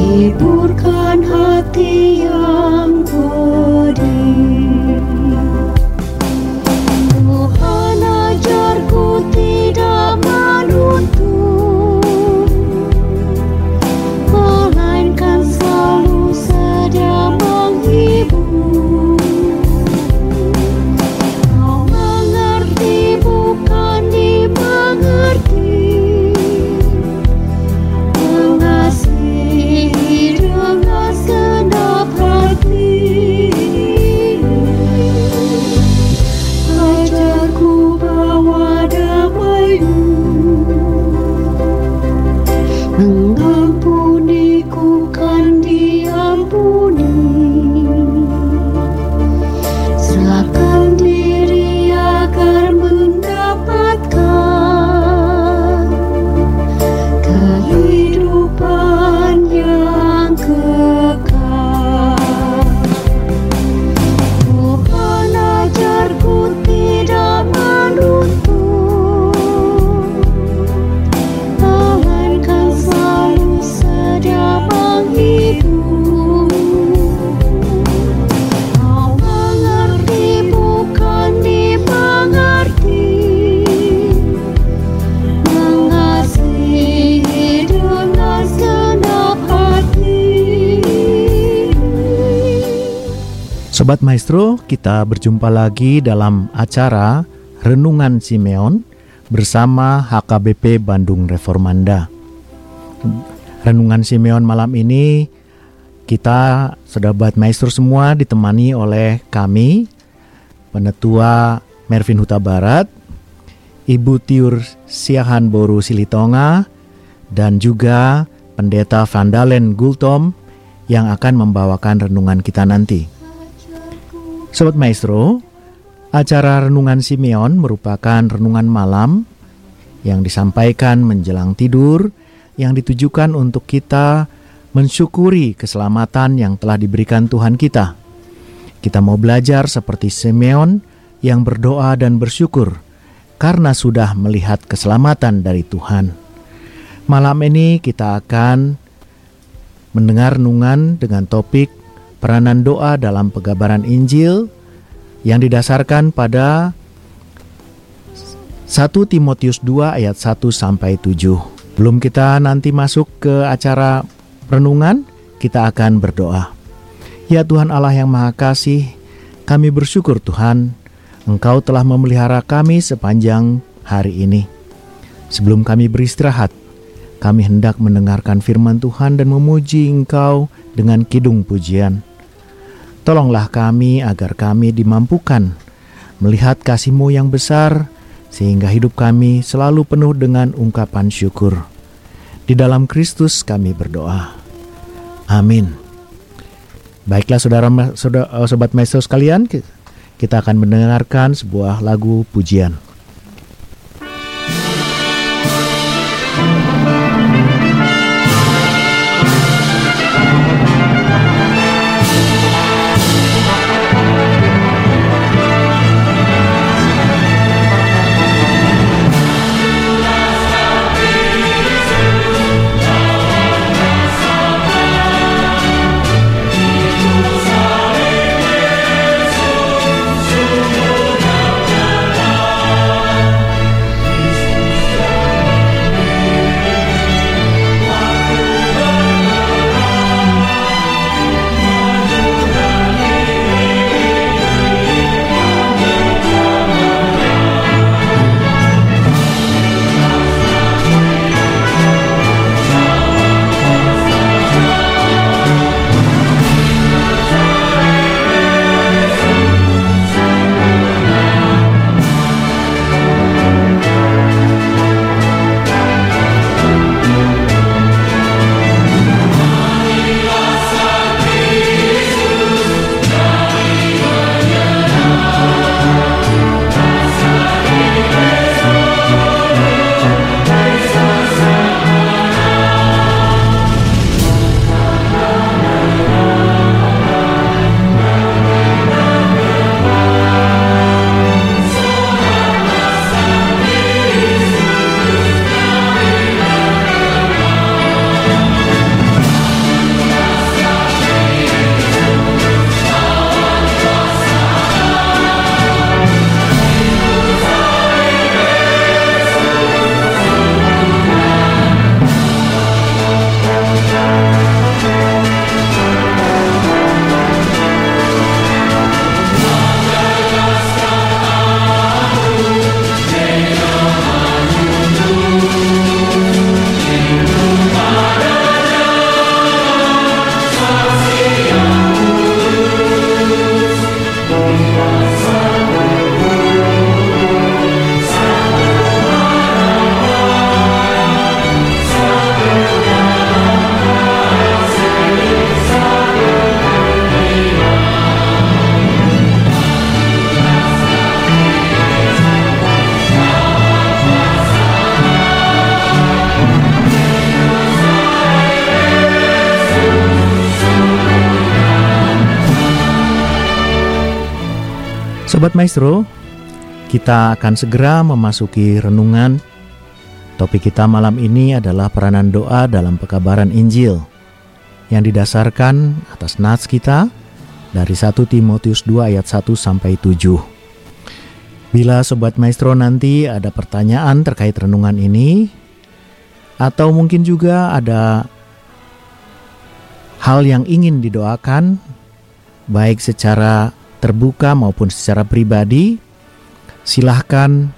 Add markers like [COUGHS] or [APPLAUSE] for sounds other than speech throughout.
Hiburkan hati yang pedih Sobat Maestro, kita berjumpa lagi dalam acara Renungan Simeon bersama HKBP Bandung Reformanda. Renungan Simeon malam ini kita Sobat Maestro semua ditemani oleh kami Penetua Mervin Huta Barat, Ibu Tiur Siahan Boru Silitonga, dan juga Pendeta Vandalen Gultom yang akan membawakan renungan kita nanti. Sobat Maestro, acara Renungan Simeon merupakan renungan malam yang disampaikan menjelang tidur yang ditujukan untuk kita mensyukuri keselamatan yang telah diberikan Tuhan kita. Kita mau belajar seperti Simeon yang berdoa dan bersyukur karena sudah melihat keselamatan dari Tuhan. Malam ini kita akan mendengar renungan dengan topik peranan doa dalam pegabaran Injil yang didasarkan pada 1 Timotius 2 ayat 1 sampai 7. Belum kita nanti masuk ke acara renungan, kita akan berdoa. Ya Tuhan Allah yang Maha Kasih, kami bersyukur Tuhan, Engkau telah memelihara kami sepanjang hari ini. Sebelum kami beristirahat, kami hendak mendengarkan firman Tuhan dan memuji Engkau dengan kidung pujian. Tolonglah kami agar kami dimampukan melihat kasih-Mu yang besar, sehingga hidup kami selalu penuh dengan ungkapan syukur. Di dalam Kristus kami berdoa. Amin. Baiklah saudara, saudara sobat maestro sekalian, kita akan mendengarkan sebuah lagu pujian. Maestro, kita akan segera memasuki renungan. Topik kita malam ini adalah peranan doa dalam pekabaran Injil yang didasarkan atas nats kita dari 1 Timotius 2 ayat 1 sampai 7. Bila Sobat Maestro nanti ada pertanyaan terkait renungan ini, atau mungkin juga ada hal yang ingin didoakan, baik secara terbuka maupun secara pribadi, silahkan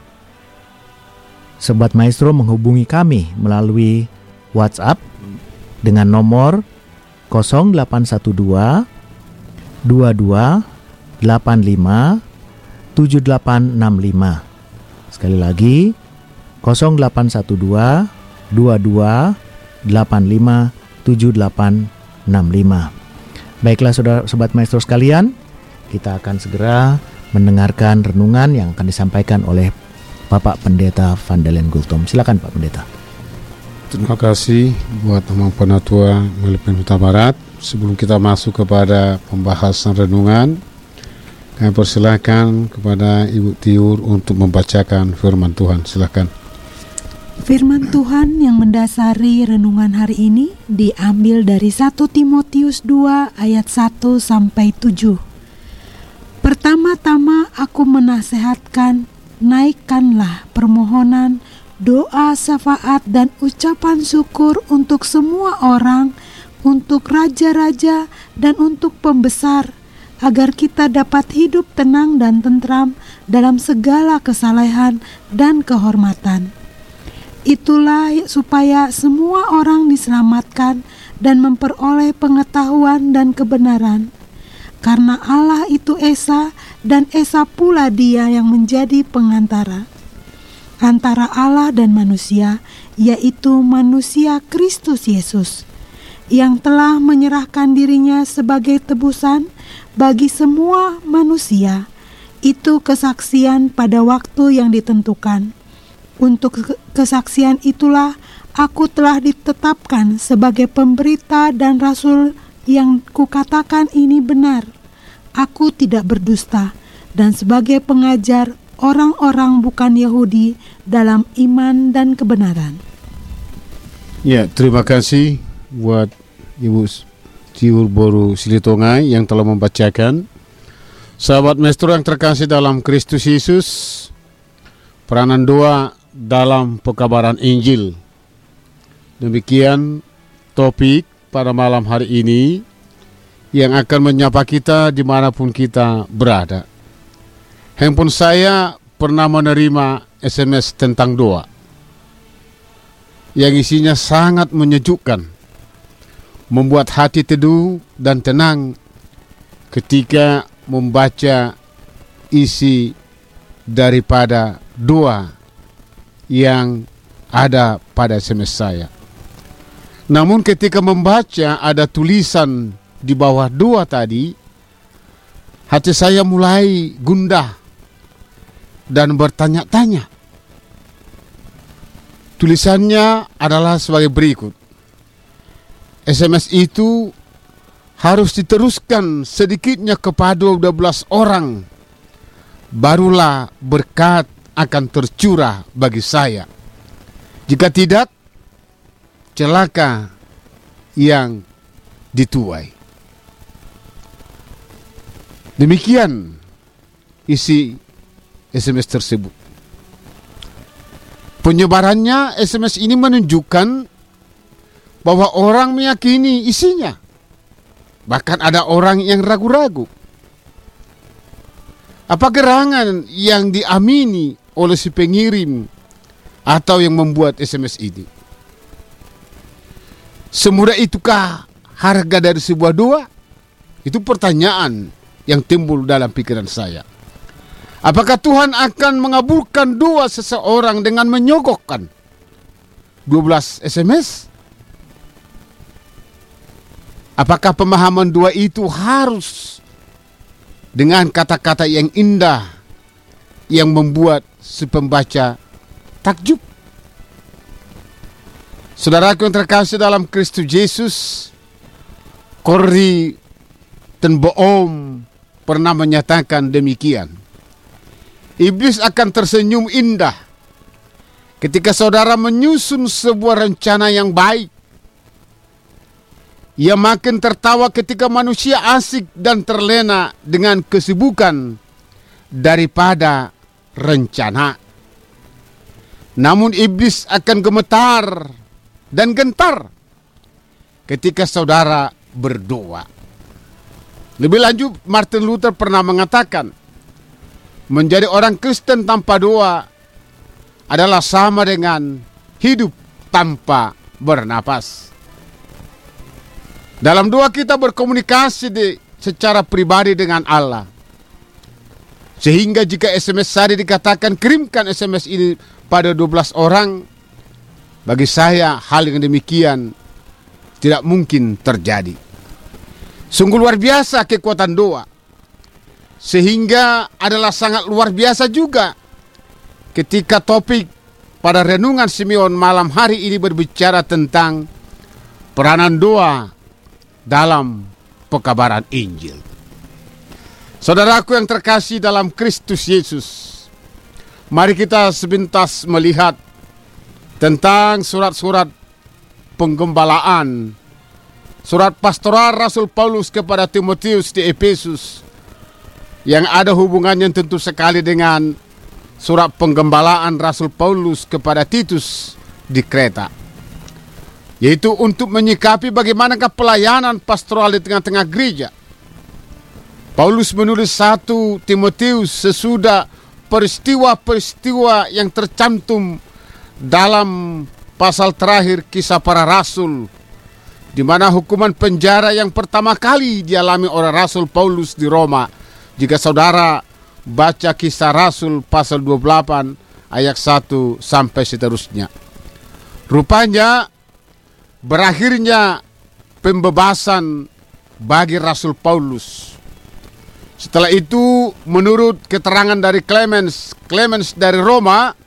Sobat Maestro menghubungi kami melalui WhatsApp dengan nomor 0812 22 85 7865. Sekali lagi 0812 22 85 7865. Baiklah saudara sobat maestro sekalian, kita akan segera mendengarkan renungan yang akan disampaikan oleh Bapak Pendeta Vandalen Gultom. Silakan Pak Pendeta. Terima kasih buat teman penatua Melipin Huta Barat. Sebelum kita masuk kepada pembahasan renungan, kami persilahkan kepada Ibu Tiur untuk membacakan firman Tuhan. Silakan. Firman Tuhan yang mendasari renungan hari ini diambil dari 1 Timotius 2 ayat 1 sampai 7. Pertama-tama aku menasehatkan, naikkanlah permohonan, doa syafaat dan ucapan syukur untuk semua orang, untuk raja-raja dan untuk pembesar, agar kita dapat hidup tenang dan tentram dalam segala kesalehan dan kehormatan. Itulah supaya semua orang diselamatkan dan memperoleh pengetahuan dan kebenaran. Karena Allah itu Esa dan Esa pula dia yang menjadi pengantara antara Allah dan manusia, yaitu manusia Kristus Yesus, yang telah menyerahkan dirinya sebagai tebusan bagi semua manusia. Itu kesaksian pada waktu yang ditentukan. Untuk kesaksian itulah aku telah ditetapkan sebagai pemberita dan rasul yang kukatakan ini benar. Aku tidak berdusta dan sebagai pengajar orang-orang bukan Yahudi dalam iman dan kebenaran. Ya, terima kasih buat Ibu Tiur Boru Silitongai yang telah membacakan. Sahabat Maestro yang terkasih dalam Kristus Yesus, peranan doa dalam pekabaran Injil. Demikian topik pada malam hari ini yang akan menyapa kita di mana pun kita berada. Handphone saya pernah menerima SMS tentang doa yang isinya sangat menyejukkan, membuat hati teduh dan tenang ketika membaca isi daripada doa yang ada pada SMS saya. Namun ketika membaca ada tulisan di bawah doa tadi, hati saya mulai gundah dan bertanya-tanya. Tulisannya adalah sebagai berikut. SMS itu harus diteruskan sedikitnya kepada 12 orang. Barulah berkat akan tercurah bagi saya. Jika tidak, celaka yang dituai. Demikian isi SMS tersebut. Penyebarannya SMS ini menunjukkan bahwa orang meyakini isinya. Bahkan ada orang yang ragu-ragu. Apa gerangan yang diamini oleh si pengirim atau yang membuat SMS ini? Semudah itukah harga dari sebuah doa? Itu pertanyaan yang timbul dalam pikiran saya. Apakah Tuhan akan mengabulkan doa seseorang dengan menyogokkan 12 SMS? Apakah pemahaman doa itu harus dengan kata-kata yang indah yang membuat si pembaca takjub? Saudaraku yang terkasih dalam Kristus Yesus, Korri dan Boom pernah menyatakan demikian. iblis akan tersenyum indah ketika saudara menyusun sebuah rencana yang baik. Ia makin tertawa ketika manusia asik dan terlena dengan kesibukan daripada rencana. Namun iblis akan gemetar dan gentar ketika saudara berdoa. Lebih lanjut, Martin Luther pernah mengatakan, menjadi orang Kristen tanpa doa adalah sama dengan hidup tanpa bernapas. Dalam doa kita berkomunikasi di, secara pribadi dengan Allah. Sehingga jika SMS tadi dikatakan kirimkan SMS ini pada 12 orang, bagi saya hal yang demikian tidak mungkin terjadi. Sungguh luar biasa kekuatan doa. Sehingga adalah sangat luar biasa juga ketika topik pada renungan Simeon malam hari ini berbicara tentang peranan doa dalam pekabaran Injil. Saudaraku yang terkasih dalam Kristus Yesus, mari kita sebintas melihat tentang surat-surat penggembalaan, surat pastoral Rasul Paulus kepada Timotius di Efesus yang ada hubungannya tentu sekali dengan surat penggembalaan Rasul Paulus kepada Titus di Kreta yaitu untuk menyikapi bagaimanakah pelayanan pastoral di tengah-tengah gereja. Paulus menulis satu Timotius sesudah peristiwa-peristiwa yang tercantum dalam pasal terakhir kisah para rasul di mana hukuman penjara yang pertama kali dialami oleh Rasul Paulus di Roma. Jika saudara baca kisah Rasul pasal 28 ayat 1 sampai seterusnya. Rupanya berakhirnya pembebasan bagi Rasul Paulus. Setelah itu menurut keterangan dari Clemens, Clemens dari Roma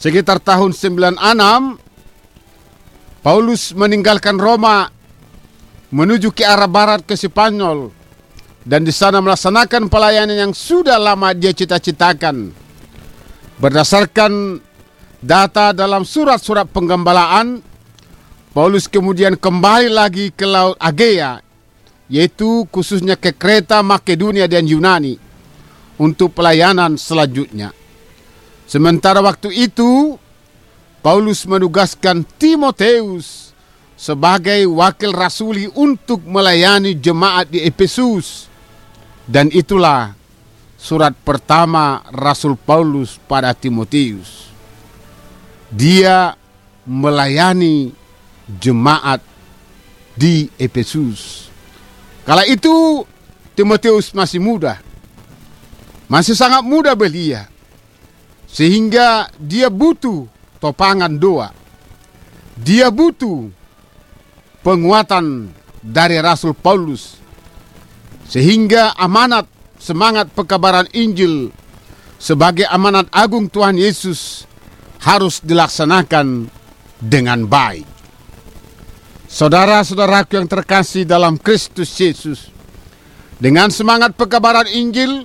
sekitar tahun 96 Paulus meninggalkan Roma menuju ke arah barat ke Spanyol dan di sana melaksanakan pelayanan yang sudah lama dia cita-citakan. Berdasarkan data dalam surat-surat penggembalaan Paulus kemudian kembali lagi ke Laut Agea, yaitu khususnya ke Kreta, Makedonia, dan Yunani untuk pelayanan selanjutnya. Sementara waktu itu, Paulus menugaskan Timoteus sebagai wakil rasuli untuk melayani jemaat di Efesus. Dan itulah surat pertama Rasul Paulus pada Timoteus. Dia melayani jemaat di Efesus. Kala itu Timotius masih muda. Masih sangat muda belia. Sehingga dia butuh topangan doa. Dia butuh penguatan dari Rasul Paulus. Sehingga amanat semangat pekabaran Injil sebagai amanat agung Tuhan Yesus harus dilaksanakan dengan baik. Saudara-saudaraku yang terkasih dalam Kristus Yesus, dengan semangat pekabaran Injil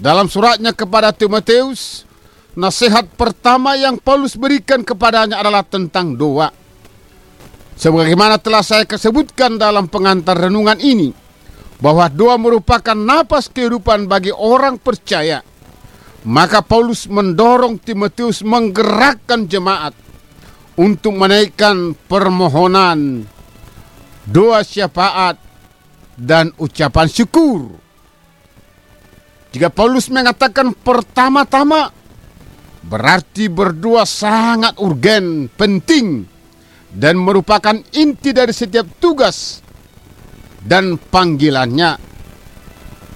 dalam suratnya kepada Timoteus, nasihat pertama yang Paulus berikan kepadanya adalah tentang doa. Sebagaimana telah saya sebutkan dalam pengantar renungan ini, bahwa doa merupakan napas kehidupan bagi orang percaya. Maka Paulus mendorong Timotius menggerakkan jemaat untuk menaikkan permohonan, doa syafaat, dan ucapan syukur. Jika Paulus mengatakan pertama-tama, berarti berdoa sangat urgen, penting, dan merupakan inti dari setiap tugas dan panggilannya.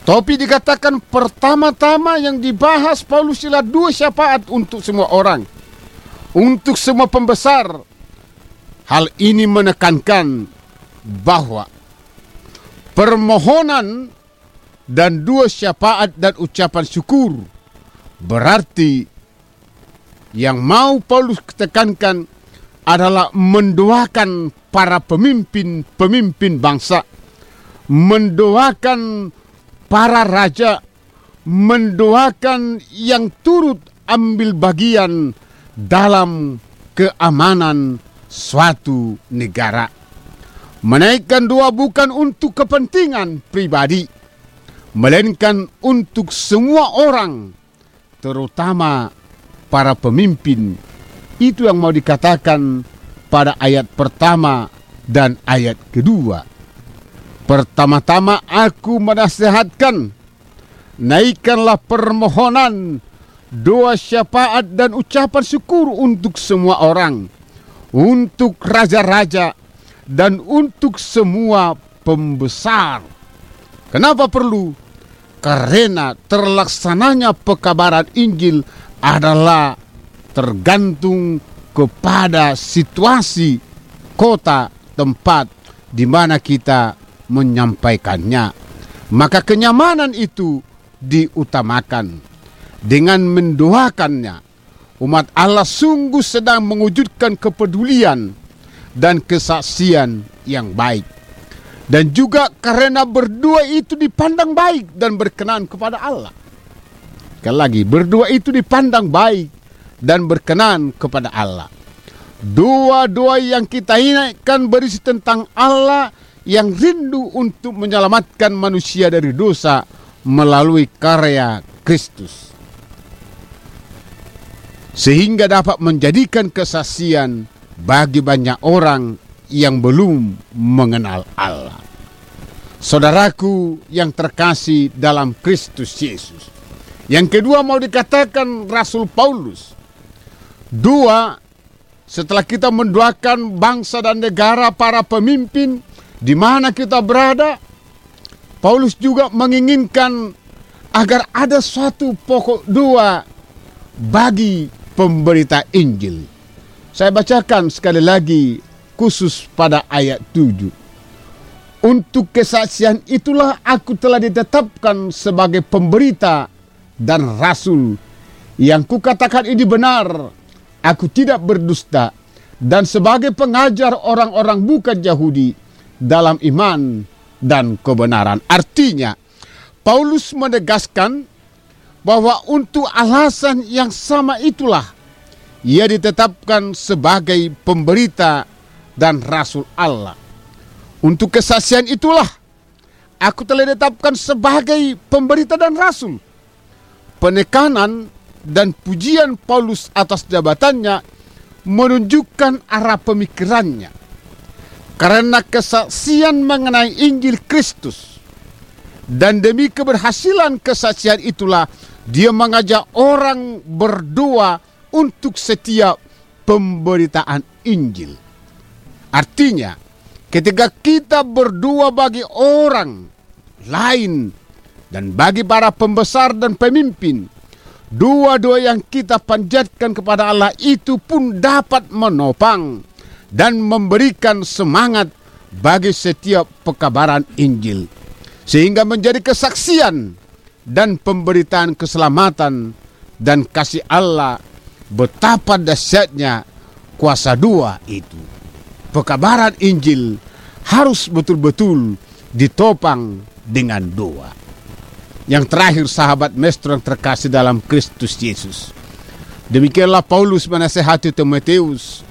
Tapi dikatakan pertama-tama yang dibahas Paulus adalah dua syafaat untuk semua orang untuk semua pembesar. Hal ini menekankan bahwa permohonan dan dua syafaat dan ucapan syukur berarti yang mau Paulus tekankan adalah mendoakan para pemimpin-pemimpin bangsa, mendoakan para raja, mendoakan yang turut ambil bagian dalam keamanan suatu negara. Menaikkan doa bukan untuk kepentingan pribadi, melainkan untuk semua orang, terutama para pemimpin. Itu yang mau dikatakan pada ayat pertama dan ayat kedua. Pertama-tama aku menasihatkan, naikkanlah permohonan, doa syafaat dan ucapan syukur untuk semua orang, untuk raja-raja, dan untuk semua pembesar. Kenapa perlu? Karena terlaksananya pekabaran Injil adalah tergantung kepada situasi kota tempat di mana kita menyampaikannya. Maka kenyamanan itu diutamakan dengan mendoakannya. Umat Allah sungguh sedang mewujudkan kepedulian dan kesaksian yang baik. Dan juga karena berdua itu dipandang baik dan berkenan kepada Allah. Sekali lagi, berdua itu dipandang baik dan berkenan kepada Allah. Doa-doa yang kita inakan berisi tentang Allah yang rindu untuk menyelamatkan manusia dari dosa melalui karya Kristus. Sehingga dapat menjadikan kesaksian bagi banyak orang yang belum mengenal Allah. Saudaraku yang terkasih dalam Kristus Yesus. Yang kedua mau dikatakan Rasul Paulus. Dua, setelah kita mendoakan bangsa dan negara para pemimpin di mana kita berada, Paulus juga menginginkan agar ada suatu pokok doa bagi pemberita Injil. Saya bacakan sekali lagi khusus pada ayat 7. Untuk kesaksian itulah aku telah ditetapkan sebagai pemberita dan rasul. Yang kukatakan ini benar, aku tidak berdusta. Dan sebagai pengajar orang-orang bukan Yahudi dalam iman dan kebenaran. Artinya, Paulus menegaskan bahwa untuk alasan yang sama itulah ia ditetapkan sebagai pemberita dan rasul Allah. Untuk kesaksian itulah aku telah ditetapkan sebagai pemberita dan rasul. Penekanan dan pujian Paulus atas jabatannya menunjukkan arah pemikirannya. Karena kesaksian mengenai Injil Kristus dan demi keberhasilan kesaksian itulah dia mengajak orang berdoa untuk setiap pemberitaan Injil. Artinya, ketika kita berdua bagi orang lain dan bagi para pembesar dan pemimpin, dua-dua yang kita panjatkan kepada Allah itu pun dapat menopang dan memberikan semangat bagi setiap pekabaran Injil. Sehingga menjadi kesaksian dan pemberitaan keselamatan dan kasih Allah betapa dahsyatnya kuasa dua itu. Pekabaran Injil harus betul-betul ditopang dengan doa. Yang terakhir sahabat maestro yang terkasih dalam Kristus Yesus. Demikianlah Paulus menasehati Timoteus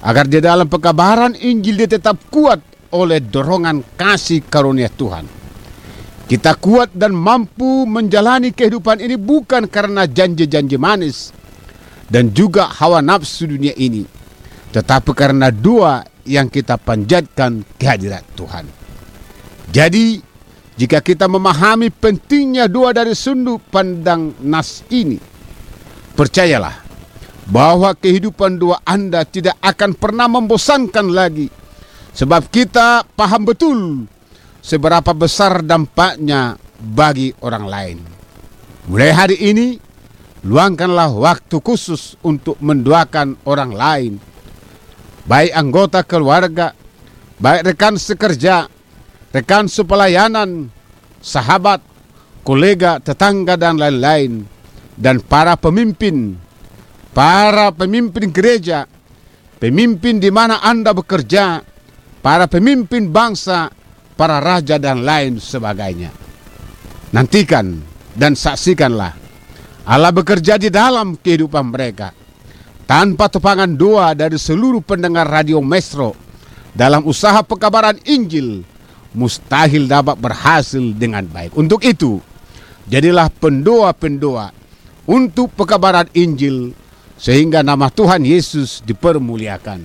agar di dalam pekabaran Injil dia tetap kuat oleh dorongan kasih karunia Tuhan. Kita kuat dan mampu menjalani kehidupan ini bukan karena janji-janji manis, dan juga hawa nafsu dunia ini, tetapi karena dua yang kita panjatkan kehadirat Tuhan. Jadi, jika kita memahami pentingnya dua dari sudut pandang nas ini, percayalah bahwa kehidupan dua Anda tidak akan pernah membosankan lagi, sebab kita paham betul seberapa besar dampaknya bagi orang lain. Mulai hari ini, Luangkanlah waktu khusus untuk mendoakan orang lain. Baik anggota keluarga, baik rekan sekerja, rekan sepelayanan, sahabat, kolega, tetangga, dan lain-lain. Dan para pemimpin, para pemimpin gereja, pemimpin di mana Anda bekerja, para pemimpin bangsa, para raja, dan lain sebagainya. Nantikan dan saksikanlah. Allah bekerja di dalam kehidupan mereka. Tanpa tepangan doa dari seluruh pendengar radio Maestro dalam usaha pekabaran Injil, mustahil dapat berhasil dengan baik. Untuk itu, jadilah pendoa-pendoa untuk pekabaran Injil sehingga nama Tuhan Yesus dipermuliakan.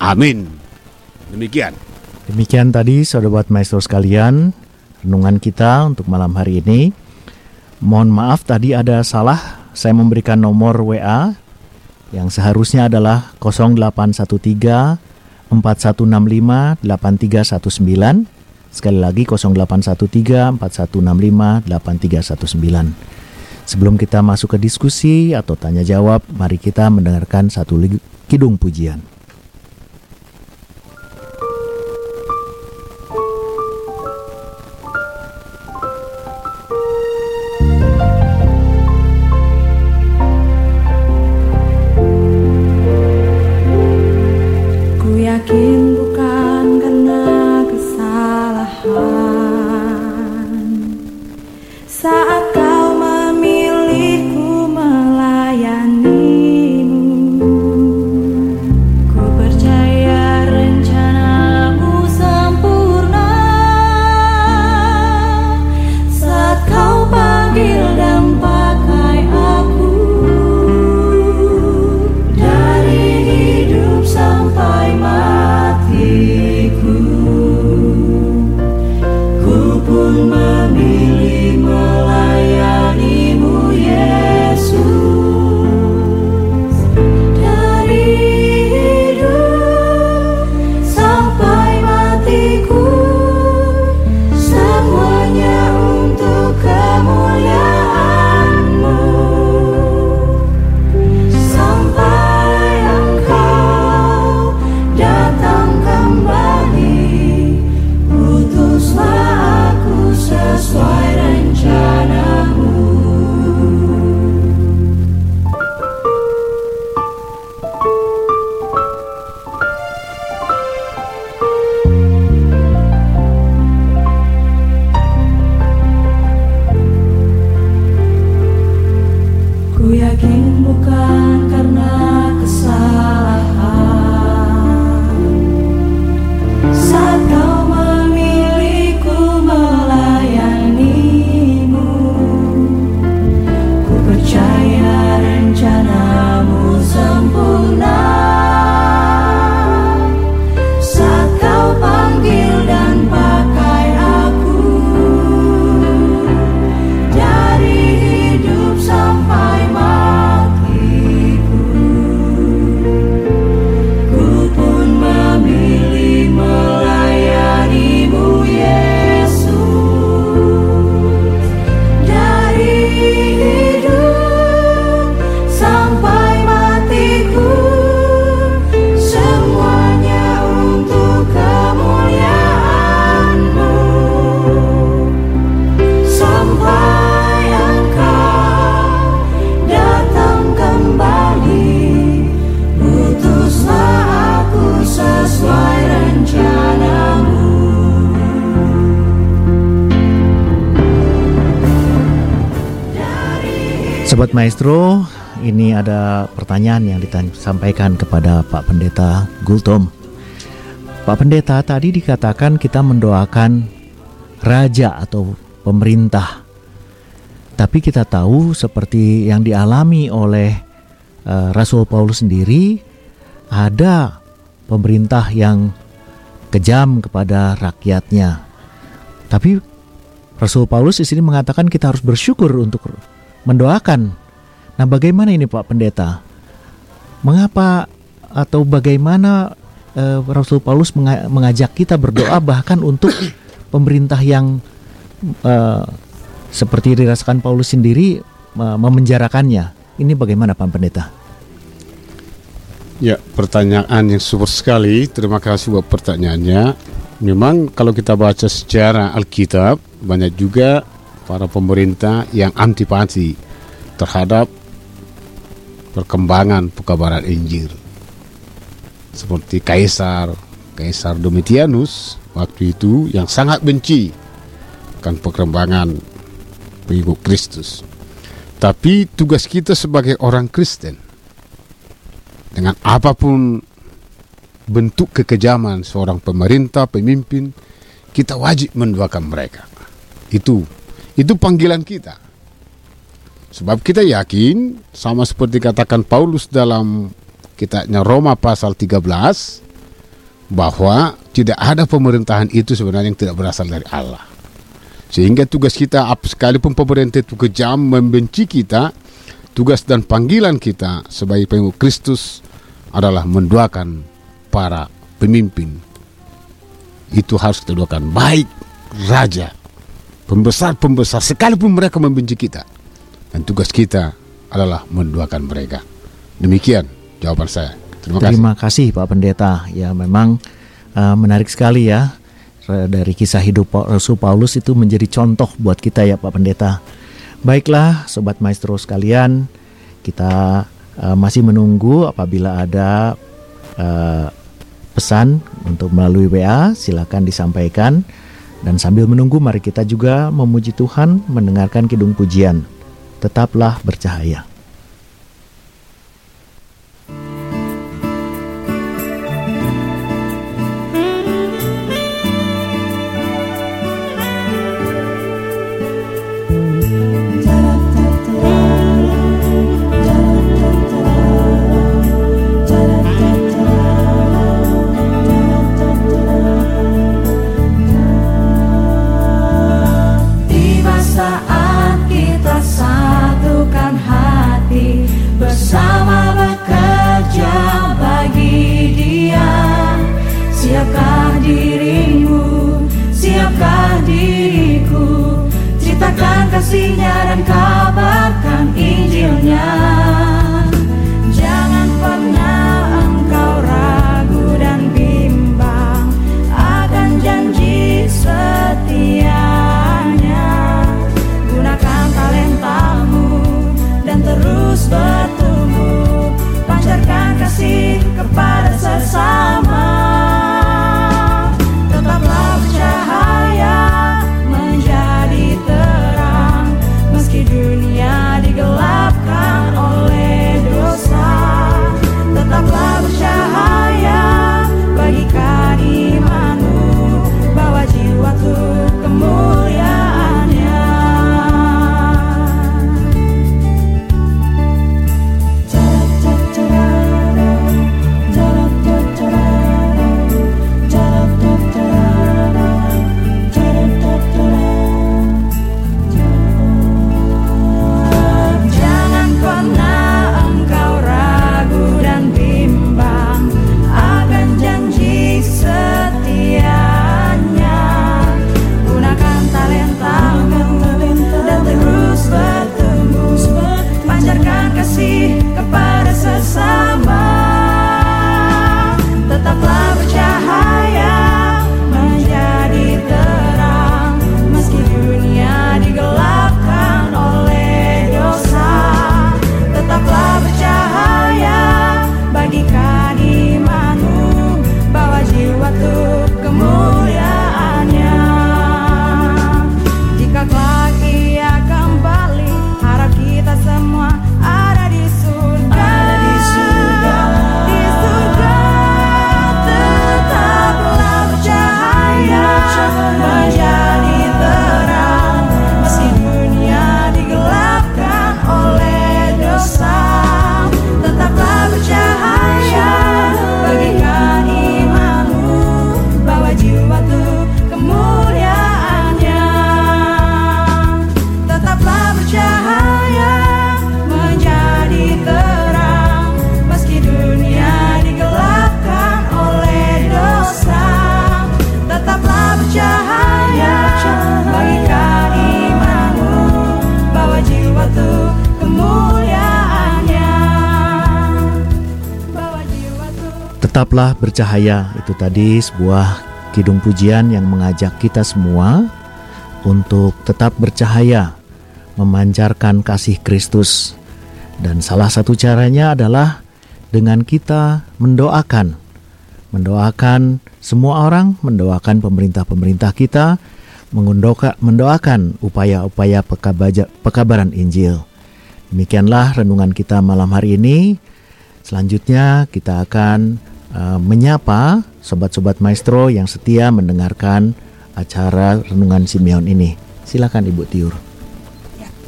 Amin. Demikian. Demikian tadi saudara maestro sekalian renungan kita untuk malam hari ini. Mohon maaf tadi ada salah, saya memberikan nomor WA yang seharusnya adalah 0813 4165 8319. Sekali lagi 0813 4165 8319. Sebelum kita masuk ke diskusi atau tanya jawab, mari kita mendengarkan satu kidung pujian. Sobat Maestro, ini ada pertanyaan yang disampaikan kepada Pak Pendeta Gultom. Pak Pendeta, tadi dikatakan kita mendoakan raja atau pemerintah. Tapi kita tahu seperti yang dialami oleh eh, Rasul Paulus sendiri, ada pemerintah yang kejam kepada rakyatnya. Tapi Rasul Paulus di sini mengatakan kita harus bersyukur untuk mendoakan. Nah, bagaimana ini Pak Pendeta? Mengapa atau bagaimana eh, Rasul Paulus menga- mengajak kita berdoa [COUGHS] bahkan untuk pemerintah yang eh, seperti dirasakan Paulus sendiri eh, memenjarakannya? Ini bagaimana Pak Pendeta? Ya, pertanyaan yang super sekali. Terima kasih buat pertanyaannya. Memang kalau kita baca sejarah Alkitab, banyak juga para pemerintah yang antipati terhadap perkembangan pekabaran Injil. Seperti Kaisar, Kaisar Domitianus waktu itu yang sangat benci akan perkembangan pengikut Kristus. Tapi tugas kita sebagai orang Kristen dengan apa pun bentuk kekejaman seorang pemerintah, pemimpin, kita wajib mendoakan mereka. Itu itu panggilan kita. Sebab kita yakin sama seperti katakan Paulus dalam kitabnya Roma pasal 13 bahwa tidak ada pemerintahan itu sebenarnya yang tidak berasal dari Allah. Sehingga tugas kita sekalipun pemerintah itu kejam membenci kita, tugas dan panggilan kita sebagai pengikut Kristus adalah mendoakan para pemimpin. Itu harus kita doakan baik raja, pembesar-pembesar sekalipun mereka membenci kita. Dan tugas kita adalah mendoakan mereka. Demikian jawaban saya. Terima kasih. Terima kasih Pak Pendeta. Ya memang uh, menarik sekali ya dari kisah hidup Rasul Paulus itu menjadi contoh buat kita ya Pak Pendeta. Baiklah sobat maestro sekalian, kita uh, masih menunggu apabila ada uh, pesan untuk melalui WA silakan disampaikan dan sambil menunggu mari kita juga memuji Tuhan mendengarkan kidung pujian tetaplah bercahaya. Tetaplah bercahaya itu tadi sebuah kidung pujian yang mengajak kita semua untuk tetap bercahaya, memancarkan kasih Kristus. Dan salah satu caranya adalah dengan kita mendoakan. Mendoakan semua orang, mendoakan pemerintah-pemerintah kita, mendoakan upaya-upaya pekabaran Injil. Demikianlah renungan kita malam hari ini. Selanjutnya kita akan uh, menyapa sobat-sobat maestro yang setia mendengarkan acara renungan Simeon ini. Silakan Ibu Tiur.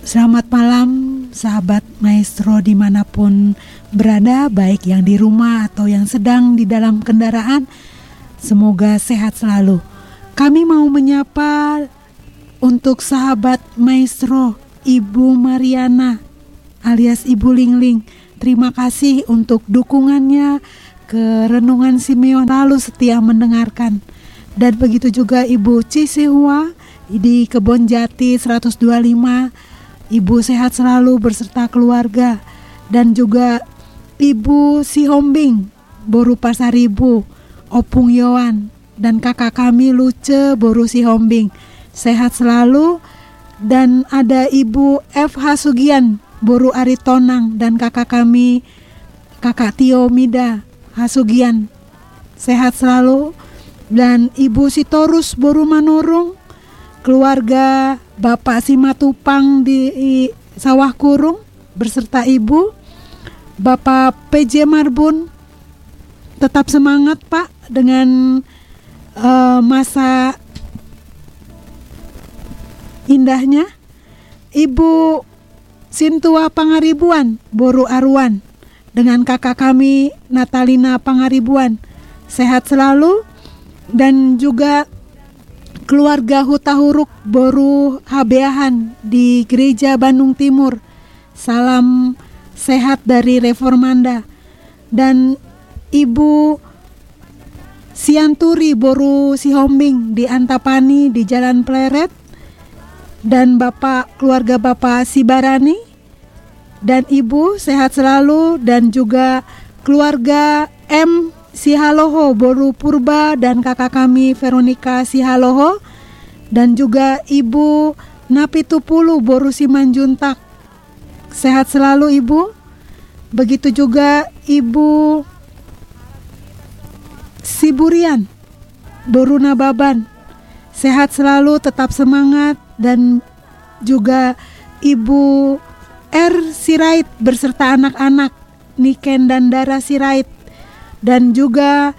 Selamat malam sahabat maestro di mana pun berada baik yang di rumah atau yang sedang di dalam kendaraan Semoga sehat selalu Kami mau menyapa untuk sahabat maestro Ibu Mariana alias Ibu Lingling Terima kasih untuk dukungannya ke Renungan Simeon. Lalu setia mendengarkan. Dan begitu juga Ibu Cisihua di Kebon Jati 125 Ibu sehat selalu berserta keluarga. Dan juga Ibu Sihombing Boru Pasaribu Opung Yowan dan kakak kami Luce Boru Sihombing. Sehat selalu. Dan ada Ibu FH Sugian Boru Aritonang dan kakak kami kakak Tio Mida Hasugian. Sehat selalu. Dan Ibu Sitorus Boru Manurung keluarga Bapak Simatupang di Sawah Kurung berserta Ibu Bapak PJ Marbun tetap semangat Pak dengan uh, masa indahnya. Ibu Sintua Pangaribuan Boru Arwan dengan kakak kami Natalina Pangaribuan. Sehat selalu dan juga keluarga Huta Huruk Boru Habeahan di Gereja Bandung Timur. Salam sehat dari Reformanda. Dan Ibu Sianturi Boru Sihombing di Antapani di Jalan Pleret. Dan Bapak keluarga Bapak Sibarani dan Ibu sehat selalu dan juga keluarga M Sihaloho Boru Purba dan kakak kami Veronica Sihaloho dan juga Ibu Napitupulu Boru Simanjuntak. Sehat selalu Ibu. Begitu juga Ibu Siburian Boru Nababan. Sehat selalu, tetap semangat dan juga Ibu R Sirait beserta anak-anak Niken dan Dara Sirait dan juga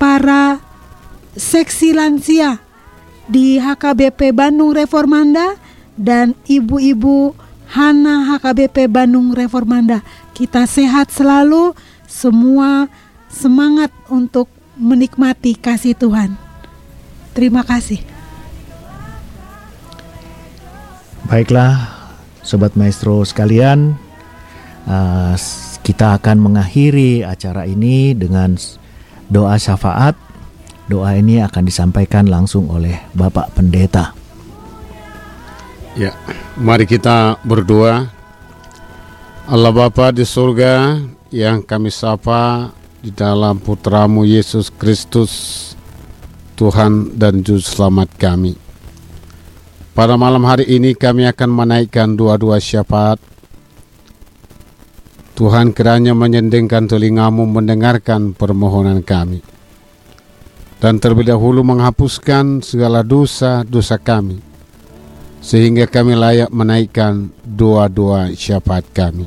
para seksi lansia di HKBP Bandung Reformanda dan ibu-ibu Hana HKBP Bandung Reformanda. Kita sehat selalu, semua semangat untuk menikmati kasih Tuhan. Terima kasih. Baiklah, sobat maestro sekalian, uh, kita akan mengakhiri acara ini dengan doa syafaat. Doa ini akan disampaikan langsung oleh Bapak Pendeta. Ya, mari kita berdoa. Allah Bapa di surga yang kami sapa di dalam putramu Yesus Kristus Tuhan dan Juru Selamat kami. Pada malam hari ini kami akan menaikkan dua-dua syafaat Tuhan kiranya menyendingkan telingamu mendengarkan permohonan kami. Dan terlebih dahulu menghapuskan segala dosa-dosa kami. Sehingga kami layak menaikkan doa-doa syafaat kami.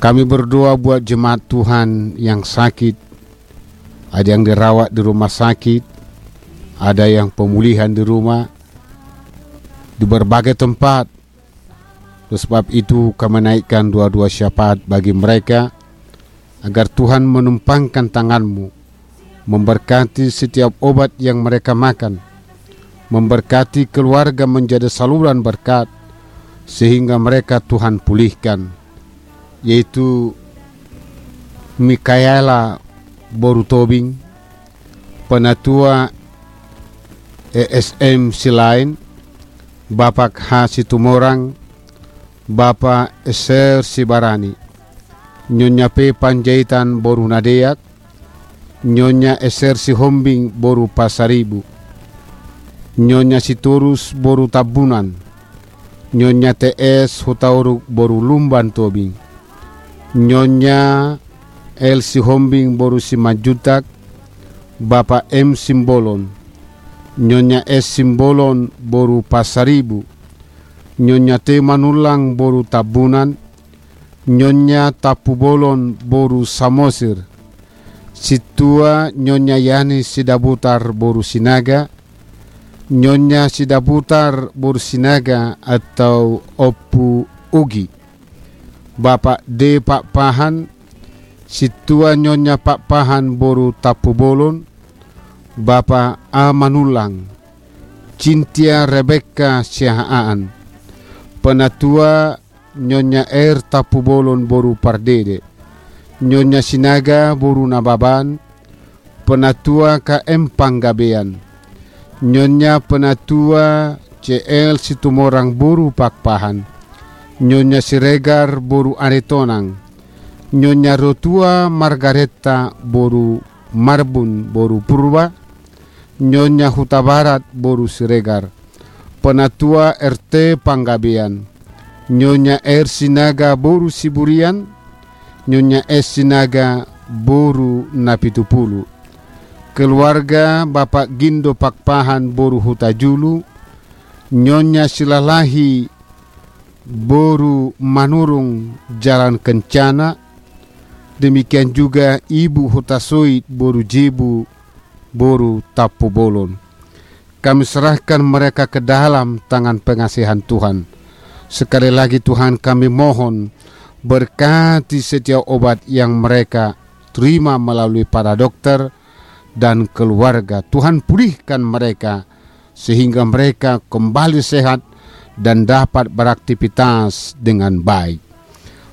Kami berdoa buat jemaat Tuhan yang sakit. Ada yang dirawat di rumah sakit. Ada yang pemulihan di rumah. Di berbagai tempat. Oleh sebab itu kami naikkan dua-dua syafaat bagi mereka agar Tuhan menumpangkan tanganmu memberkati setiap obat yang mereka makan memberkati keluarga menjadi saluran berkat sehingga mereka Tuhan pulihkan yaitu Mikaela Borutobing penatua ESM Silain Bapak H. Situmorang Bapak Eser Sibarani Nyonya P. Panjaitan Boru Nadeak Nyonya Eser Sihombing Boru Pasaribu Nyonya Siturus Boru Tabunan Nyonya TS Hutauruk Boru Lumban Tobing Nyonya El Sihombing Boru Simajutak Bapak M. Simbolon Nyonya S Simbolon boru Pasaribu, Nyonya T Manulang boru Tabunan, Nyonya Tapubolon boru Samosir, Situa Nyonya Yani Sidabutar boru Sinaga, Nyonya Sidabutar boru Sinaga atau Opu Ugi, Bapak D Pak Pahan, Situa Nyonya Pak Pahan boru Tapubolon, Bapak A Manulang, Cintia Rebecca Syahaan, Penatua Nyonya R Tapubolon boru Pardede, Nyonya Sinaga boru Nababan, Penatua KM Panggabean, Nyonya Penatua CL Situmorang boru Pakpahan, Nyonya Siregar boru Aretonang, Nyonya Rotua Margareta boru Marbun boru Purba, Nyonya Huta Barat boru Siregar, Penatua RT Panggabean, Nyonya R Sinaga boru Siburian, Nyonya S Sinaga boru Napitupulu, keluarga Bapak Gindo Pakpahan boru Hutajulu, Nyonya Silalahi boru Manurung Jalan Kencana, demikian juga Ibu Hutasoid boru Jibu boru Tapu Bolon. Kami serahkan mereka ke dalam tangan pengasihan Tuhan. Sekali lagi Tuhan kami mohon berkati setiap obat yang mereka terima melalui para dokter dan keluarga. Tuhan pulihkan mereka sehingga mereka kembali sehat dan dapat beraktivitas dengan baik.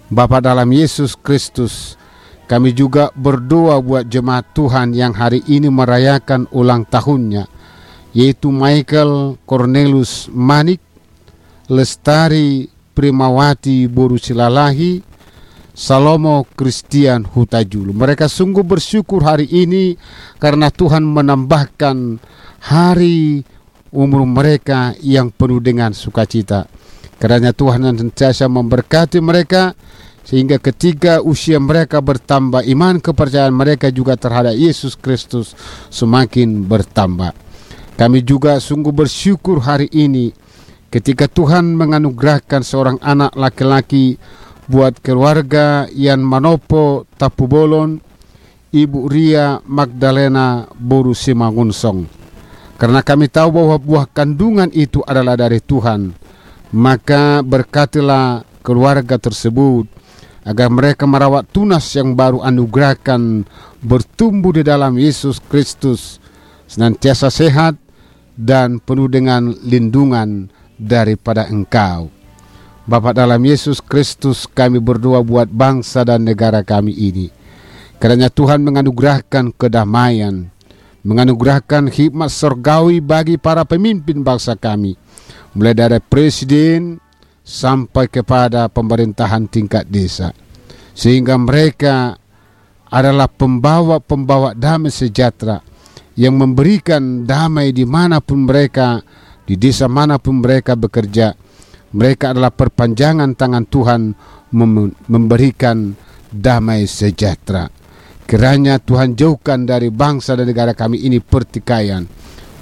Bapa dalam Yesus Kristus, kami juga berdoa buat jemaat Tuhan yang hari ini merayakan ulang tahunnya, yaitu Michael Cornelius Manik, Lestari Primawati Boru Silalahi, Salomo Christian Hutajulu. Mereka sungguh bersyukur hari ini karena Tuhan menambahkan hari umur mereka yang penuh dengan sukacita. Karena Tuhan yang sentiasa memberkati mereka sehingga ketika usia mereka bertambah iman kepercayaan mereka juga terhadap Yesus Kristus semakin bertambah. Kami juga sungguh bersyukur hari ini ketika Tuhan menganugerahkan seorang anak laki-laki buat keluarga yang Manopo Tapubolon, Ibu Ria Magdalena Boru Simangunsong. Karena kami tahu bahwa buah kandungan itu adalah dari Tuhan, maka berkatilah keluarga tersebut agar mereka merawat tunas yang baru anugerahkan bertumbuh di dalam Yesus Kristus senantiasa sehat dan penuh dengan lindungan daripada engkau. Bapak dalam Yesus Kristus kami berdoa buat bangsa dan negara kami ini. Kerana Tuhan menganugerahkan kedamaian, menganugerahkan hikmat surgawi bagi para pemimpin bangsa kami. Mulai dari presiden, sampai kepada pemerintahan tingkat desa. Sehingga mereka adalah pembawa-pembawa damai sejahtera yang memberikan damai di mana pun mereka di desa mana pun mereka bekerja. Mereka adalah perpanjangan tangan Tuhan memberikan damai sejahtera. Kiranya Tuhan jauhkan dari bangsa dan negara kami ini pertikaian.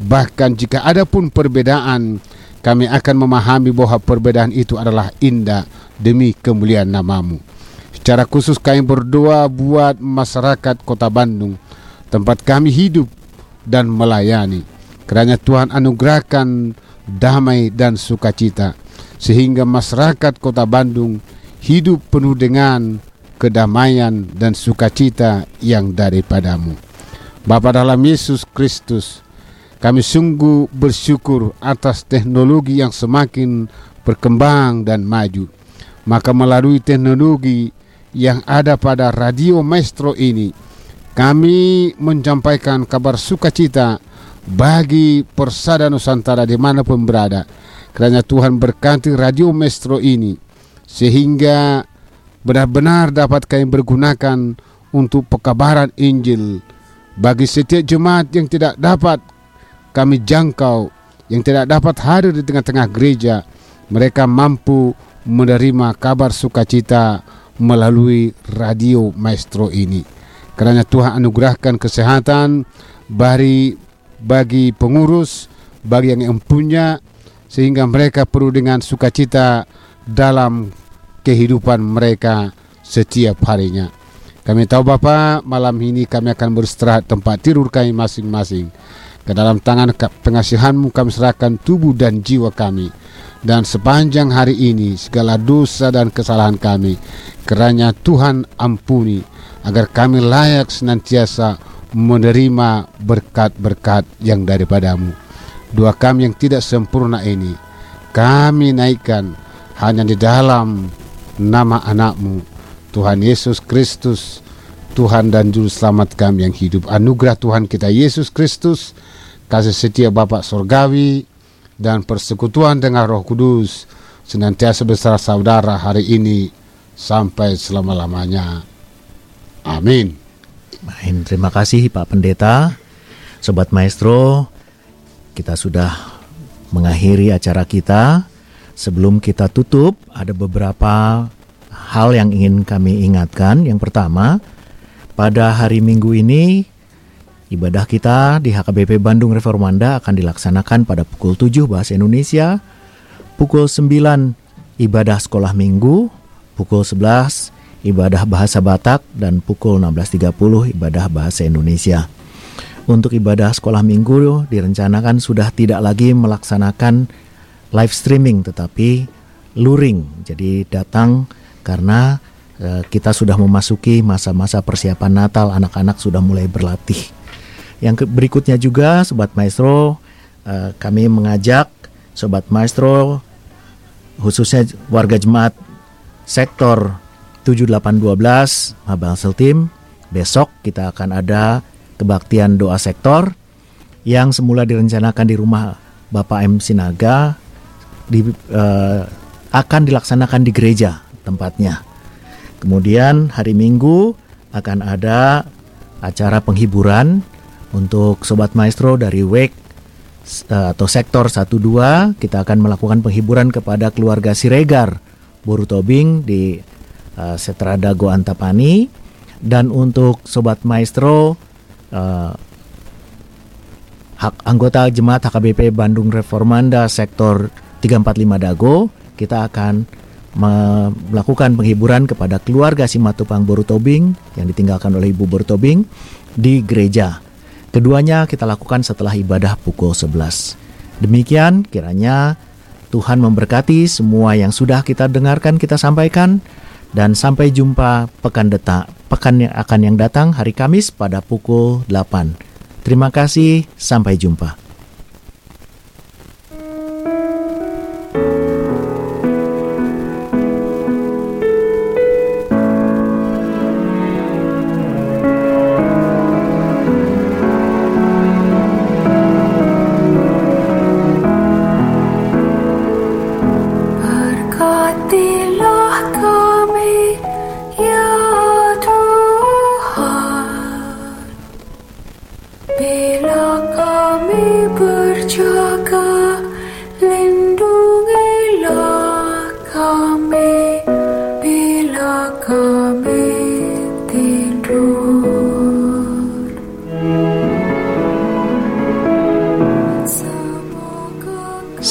Bahkan jika ada pun perbedaan kami akan memahami bahwa perbedaan itu adalah indah demi kemuliaan namamu. Secara khusus kami berdoa buat masyarakat kota Bandung, tempat kami hidup dan melayani. Kerana Tuhan anugerahkan damai dan sukacita, sehingga masyarakat kota Bandung hidup penuh dengan kedamaian dan sukacita yang daripadamu. Bapa dalam Yesus Kristus, kami sungguh bersyukur atas teknologi yang semakin berkembang dan maju. Maka melalui teknologi yang ada pada radio maestro ini, kami menyampaikan kabar sukacita bagi persada Nusantara di mana pun berada. Kerana Tuhan berkati radio maestro ini, sehingga benar-benar dapat kami bergunakan untuk pekabaran Injil bagi setiap jemaat yang tidak dapat kami jangkau yang tidak dapat hadir di tengah-tengah gereja, mereka mampu menerima kabar sukacita melalui radio maestro ini. Kerana Tuhan anugerahkan kesehatan bagi bagi pengurus bagi yang empunya sehingga mereka perlu dengan sukacita dalam kehidupan mereka setiap harinya. Kami tahu Bapak, malam ini kami akan beristirahat tempat tidur kami masing-masing. Ke dalam tangan pengasihanmu kami serahkan tubuh dan jiwa kami. Dan sepanjang hari ini segala dosa dan kesalahan kami. Kerana Tuhan ampuni agar kami layak senantiasa menerima berkat-berkat yang daripadamu. Doa kami yang tidak sempurna ini kami naikkan hanya di dalam nama anakmu Tuhan Yesus Kristus Tuhan dan Juru Selamat kami yang hidup anugerah Tuhan kita Yesus Kristus kasih setia Bapak Sorgawi dan persekutuan dengan Roh Kudus senantiasa besar saudara hari ini sampai selama-lamanya amin Amin. Terima kasih Pak Pendeta. Sobat Maestro, kita sudah mengakhiri acara kita. Sebelum kita tutup, ada beberapa hal yang ingin kami ingatkan. Yang pertama, pada hari Minggu ini ibadah kita di HKBP Bandung Reformanda akan dilaksanakan pada pukul 7 bahasa Indonesia, pukul 9 ibadah sekolah minggu, pukul 11 ibadah bahasa Batak dan pukul 16.30 ibadah bahasa Indonesia. Untuk ibadah sekolah minggu direncanakan sudah tidak lagi melaksanakan live streaming tetapi luring. Jadi datang karena kita sudah memasuki masa-masa persiapan Natal, anak-anak sudah mulai berlatih. Yang berikutnya juga Sobat Maestro e, kami mengajak Sobat Maestro khususnya warga jemaat sektor 7812 Mabel Team. Besok kita akan ada kebaktian doa sektor yang semula direncanakan di rumah Bapak M Sinaga di, uh, akan dilaksanakan di gereja tempatnya. Kemudian hari Minggu akan ada acara penghiburan untuk sobat maestro dari WEK uh, atau sektor 12 kita akan melakukan penghiburan kepada keluarga Siregar Boru Tobing di uh, Setra Dago Antapani dan untuk sobat maestro uh, hak anggota jemaat HKBP Bandung Reformanda sektor 345 Dago kita akan melakukan penghiburan kepada keluarga Simatupang Borutobing yang ditinggalkan oleh Ibu Borutobing di gereja. Keduanya kita lakukan setelah ibadah pukul 11. Demikian kiranya Tuhan memberkati semua yang sudah kita dengarkan kita sampaikan dan sampai jumpa pekan detak pekan yang akan yang datang hari Kamis pada pukul 8. Terima kasih, sampai jumpa.